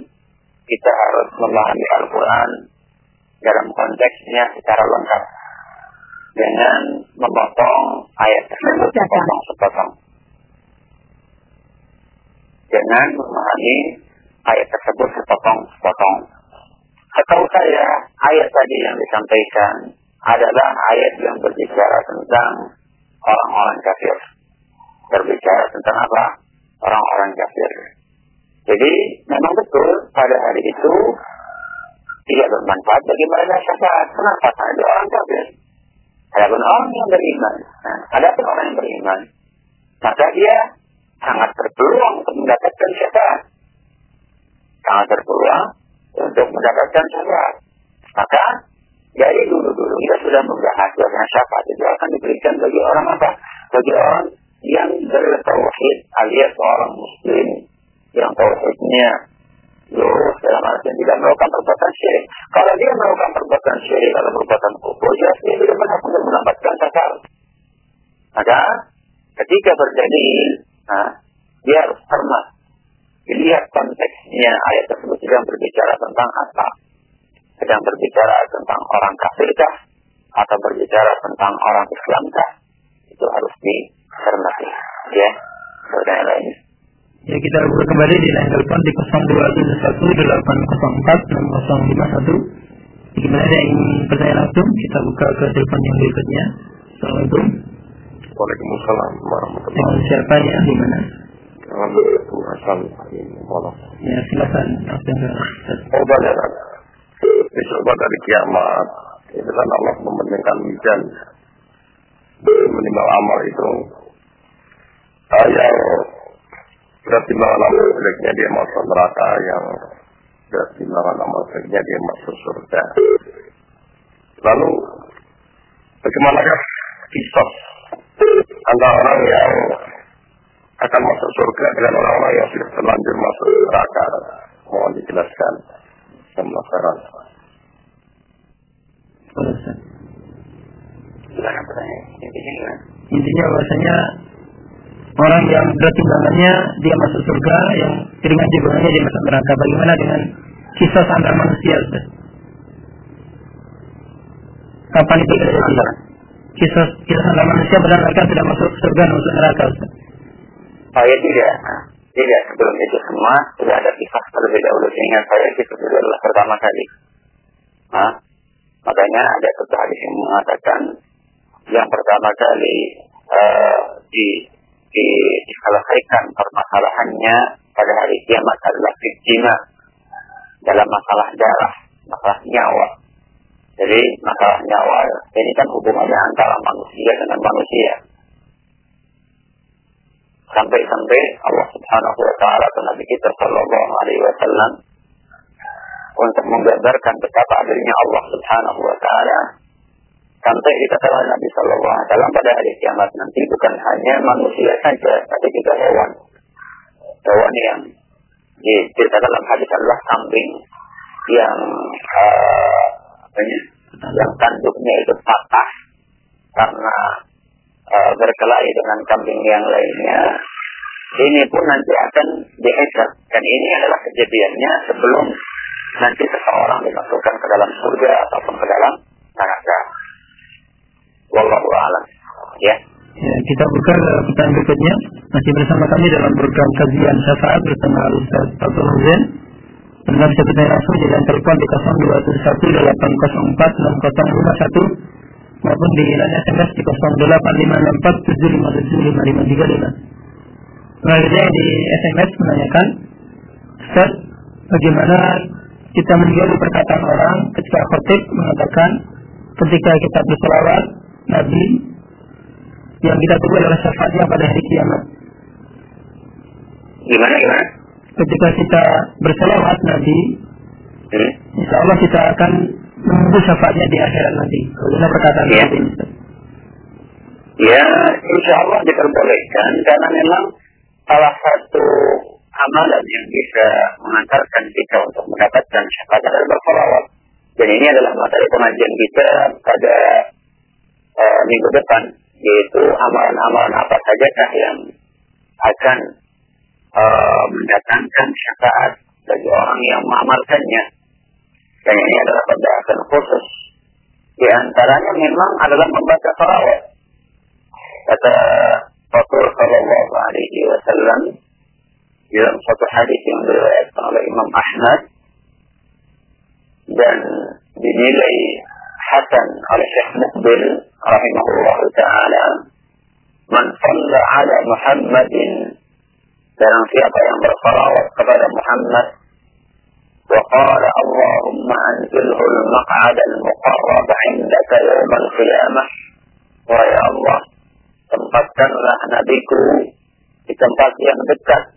kita harus memahami Al-Quran dalam konteksnya secara lengkap dengan memotong ayat tersebut sepotong-sepotong. Dengan memahami ayat tersebut sepotong-sepotong. Atau saya, ayat tadi yang disampaikan adalah ayat yang berbicara tentang orang-orang kafir berbicara tentang apa? Orang-orang kafir. Jadi memang betul pada hari itu tidak bermanfaat bagi mereka syafaat. Kenapa? Karena ada orang kafir. Ada pun orang yang beriman. Nah, ada pun orang yang beriman. Maka dia sangat berpeluang untuk mendapatkan syafaat. Sangat berpeluang untuk mendapatkan syafaat. Maka dari dulu-dulu kita sudah membahas bahwa syafaat itu akan diberikan bagi orang apa? Bagi orang yang bertauhid alias orang muslim yang tauhidnya lurus dalam arti tidak melakukan perbuatan syirik. Kalau dia melakukan perbuatan syirik atau perbuatan kufur, jelas dia tidak pernah untuk mendapatkan sakar. Maka ketika terjadi, nah, dia harus pernah dilihat konteksnya ayat tersebut sedang berbicara tentang apa. Sedang berbicara tentang orang kafirkah atau berbicara tentang orang Islamkah. Itu harus di hormati. Ya, saudara lain. Ya kita kembali di line telepon di 0271 804 6051. Gimana ada yang bertanya langsung? Kita buka ke telepon yang berikutnya. Assalamualaikum. Waalaikumsalam warahmatullahi Dengan siapa ya di mana? Dengan Bu Hasan. Ya silakan. Ustaz. Oh banyak. Besok dari kiamat. Itu kan Allah mementingkan mizan. Minimal amal itu. Yang berat timbangan amal jeleknya dia masuk neraka. Yang berat timbangan amal jeleknya dia masuk surga. Lalu bagaimana kisah antara orang yang akan masuk surga dengan orang-orang yang sudah terlanjur masuk neraka. Mohon dijelaskan. Silakan bertanya. Intinya bahwasanya orang yang berat timbangannya dia masuk surga, yang ringan timbangannya dia masuk neraka. Bagaimana dengan kisah antar manusia, Ustaz? Kapan itu terjadi? Kisah kisah antar manusia benar-benar tidak masuk surga dan masuk neraka, Ustaz. Oh ya tidak. Tidak, sebelum itu semua sudah ada kisah terlebih dahulu. Sehingga saya kisah itu adalah pertama kali. Hah? Makanya ada satu hadis yang mengatakan yang pertama kali uh, di, di, diselesaikan permasalahannya pada hari kiamat adalah fitina dalam masalah darah, masalah nyawa. Jadi masalah nyawa ini kan hubungannya antara manusia dengan manusia sampai-sampai Allah Subhanahu wa taala atau Nabi kita sallallahu alaihi wasallam untuk menggambarkan betapa adilnya Allah Subhanahu wa taala sampai dikatakan Nabi sallallahu alaihi wasallam pada hari kiamat nanti bukan hanya manusia saja tapi juga hewan hewan yang diceritakan dalam hadis adalah kambing yang uh, yang tanduknya itu patah karena uh, berkelahi dengan kambing yang lainnya, ini pun nanti akan dihisab. Dan ini adalah kejadiannya sebelum nanti seseorang dimasukkan ke dalam surga ataupun ke dalam neraka. Wallahu a'lam. Ya. Ya, kita buka pertanyaan berikutnya. Masih bersama kami dalam program kajian syafaat bersama Ustaz Abdul Huzain. Anda bisa bertanya langsung di telepon di 0218046051 maupun di line SMS di 085647575535. Selanjutnya di SMS menanyakan, Ustaz, bagaimana kita menjadi perkataan orang ketika khotib mengatakan ketika kita berselawat Nabi yang kita tunggu adalah syafaatnya pada hari kiamat. Gimana gimana? Ketika kita berselawat Nabi, Hmm? insya Allah kita akan menunggu syafaatnya di akhirat nanti. Bagaimana perkataan Ya. Ustaz? Ya, insya Allah diperbolehkan karena memang salah satu amalan yang bisa mengantarkan kita untuk mendapatkan syafaat adalah bersolawat. Dan ini adalah materi pengajian kita pada uh, minggu depan, yaitu amalan-amalan apa sajakah yang akan uh, mendatangkan syafaat bagi orang yang mengamalkannya. Dan ini adalah pembahasan khusus. Di antaranya memang adalah membaca salawat. Kata Rasul Sallallahu Alaihi Wasallam dalam satu hadis yang diriwayatkan oleh Imam Ahmad dan dinilai hasan oleh Syekh Mukbil رحمه الله تعالى. من صلى على محمد كان في أطيام الصلاة وقبل محمد. وقال اللهم أنزله المقعد المقرب عندك يوم القيامة. ويا الله تنبتنا نبيك في تنبت ينبتك يعني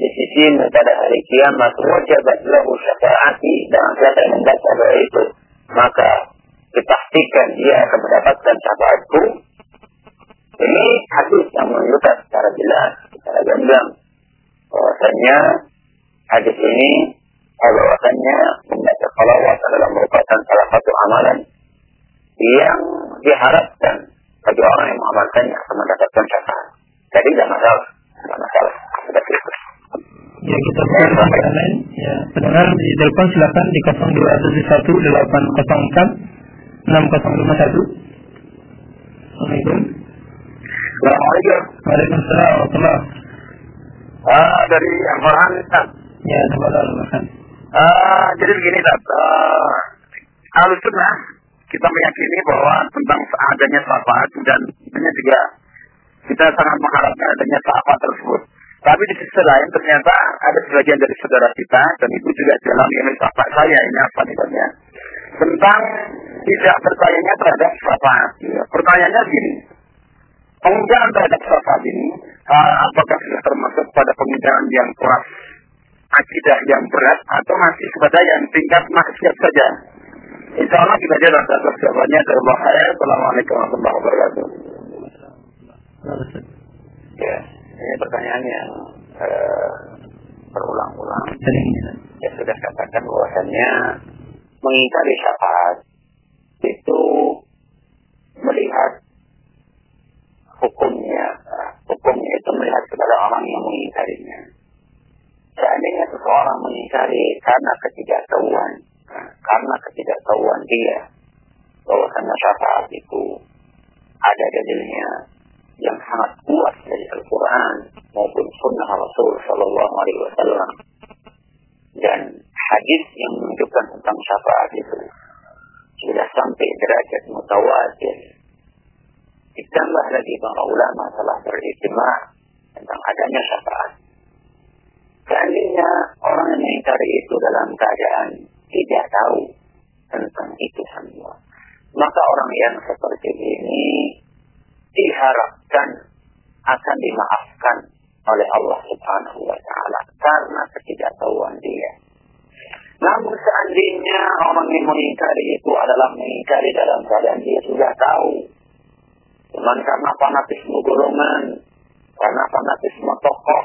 لسيسين تدى هذه القيامة وجبت له شفاعتي. دان شفاعتي دان شفاعتي maka dipastikan dia akan mendapatkan syafaatku ini hadis yang menunjukkan secara jelas secara gamblang bahwasanya hadis ini bahwasanya membaca salawat adalah merupakan salah satu amalan yang diharapkan bagi orang yang mengamalkannya akan mendapatkan syafaat. Jadi tidak masalah, tidak masalah. Seperti itu. Ya kita lain. Ya, pendengar di telepon silakan di 021804 6051. Assalamualaikum. Assalamualaikum. Waalaikumsalam warahmatullahi Ah, dari Afghanistan. Ya, terima kasih. Ah, jadi begini, Tat. Uh, Sunnah kita meyakini bahwa tentang adanya syafaat dan ini juga kita sangat mengharapkan adanya syafaat tersebut. Tapi di sisi lain ternyata ada sebagian dari saudara kita dan itu juga dalam ini syafaat saya ini apa namanya tentang tidak percayanya terhadap syafaat. Ya, pertanyaannya gini, pengujian terhadap syafaat ini apakah sudah termasuk pada pengujian yang keras akidah yang berat atau masih kepada yang tingkat maksiat saja. Insya Allah kita jalan atas jawabannya dari Allah. Assalamualaikum warahmatullahi wabarakatuh. Ya, ini pertanyaan yang uh, berulang-ulang. Ya sudah katakan bahwasannya mengingkari syafaat itu melihat hukumnya, hukumnya itu melihat kepada orang yang mengingkarinya. Seandainya seseorang mengingkari karena ketidaktahuan, karena ketidaktahuan dia, bahwasanya syafaat itu ada dalilnya yang sangat kuat dari Al-Quran maupun Sunnah Rasul Shallallahu Alaihi Wasallam. Dan hadis yang menunjukkan tentang syafaat itu sudah sampai derajat mutawatir. Ditambah lagi para ulama telah berijma tentang adanya syafaat. Seandainya orang yang mengingkari itu dalam keadaan tidak tahu tentang itu semua. Maka orang yang seperti ini diharapkan akan dimaafkan oleh Allah Subhanahu wa taala karena ketidaktahuan dia. Namun seandainya orang yang mengingkari itu adalah mengingkari dalam keadaan dia sudah tahu. Cuman karena fanatisme golongan, karena fanatisme tokoh,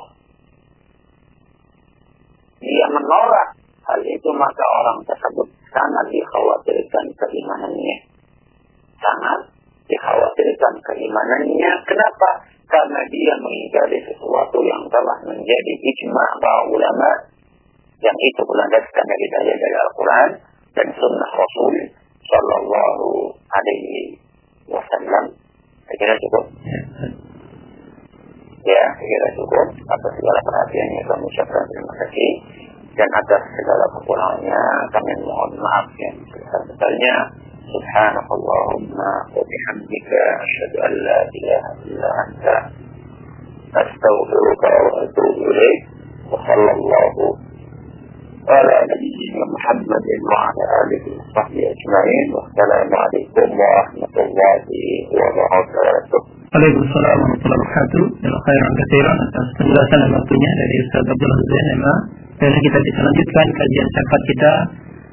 dia menolak hal itu maka orang tersebut sangat dikhawatirkan keimanannya. Sangat dikhawatirkan keimanannya. Kenapa? Karena dia mengingkari sesuatu yang telah menjadi ijma ulama yang itu berlandaskan dari dalil dari Al-Quran dan Sunnah Rasul Sallallahu Alaihi Wasallam. Saya kira cukup. Ya, saya kira cukup. Atas segala perhatiannya kami ucapkan terima kasih. Dan atas segala kekurangannya kami mohon maaf yang sebesar-besarnya. Subhanakallahumma wa bihamdika asyhadu an la ilaha illa anta astaghfiruka wa atubu ilaik. Wa sallallahu على نبينا محمد وعلى آله وصحبه أجمعين والسلام عليكم ورحمة الله وبركاته Waalaikumsalam warahmatullahi wabarakatuh. Dan khairan katsiran atas penjelasan dan waktunya dari Ustaz Abdullah Zain Dan kita bisa lanjutkan kajian syafaat kita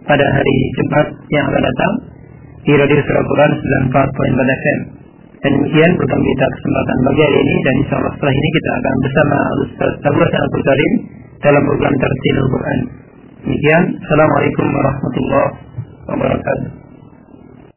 pada hari Jumat yang akan datang di Radio Surah Quran 94.4 FM. Dan demikian program kita kesempatan bagi hari ini dan insya Allah setelah ini kita akan bersama Ustaz Abdullah Abdul Karim dalam program Tertilul Quran. Demikian, Assalamualaikum warahmatullahi wabarakatuh.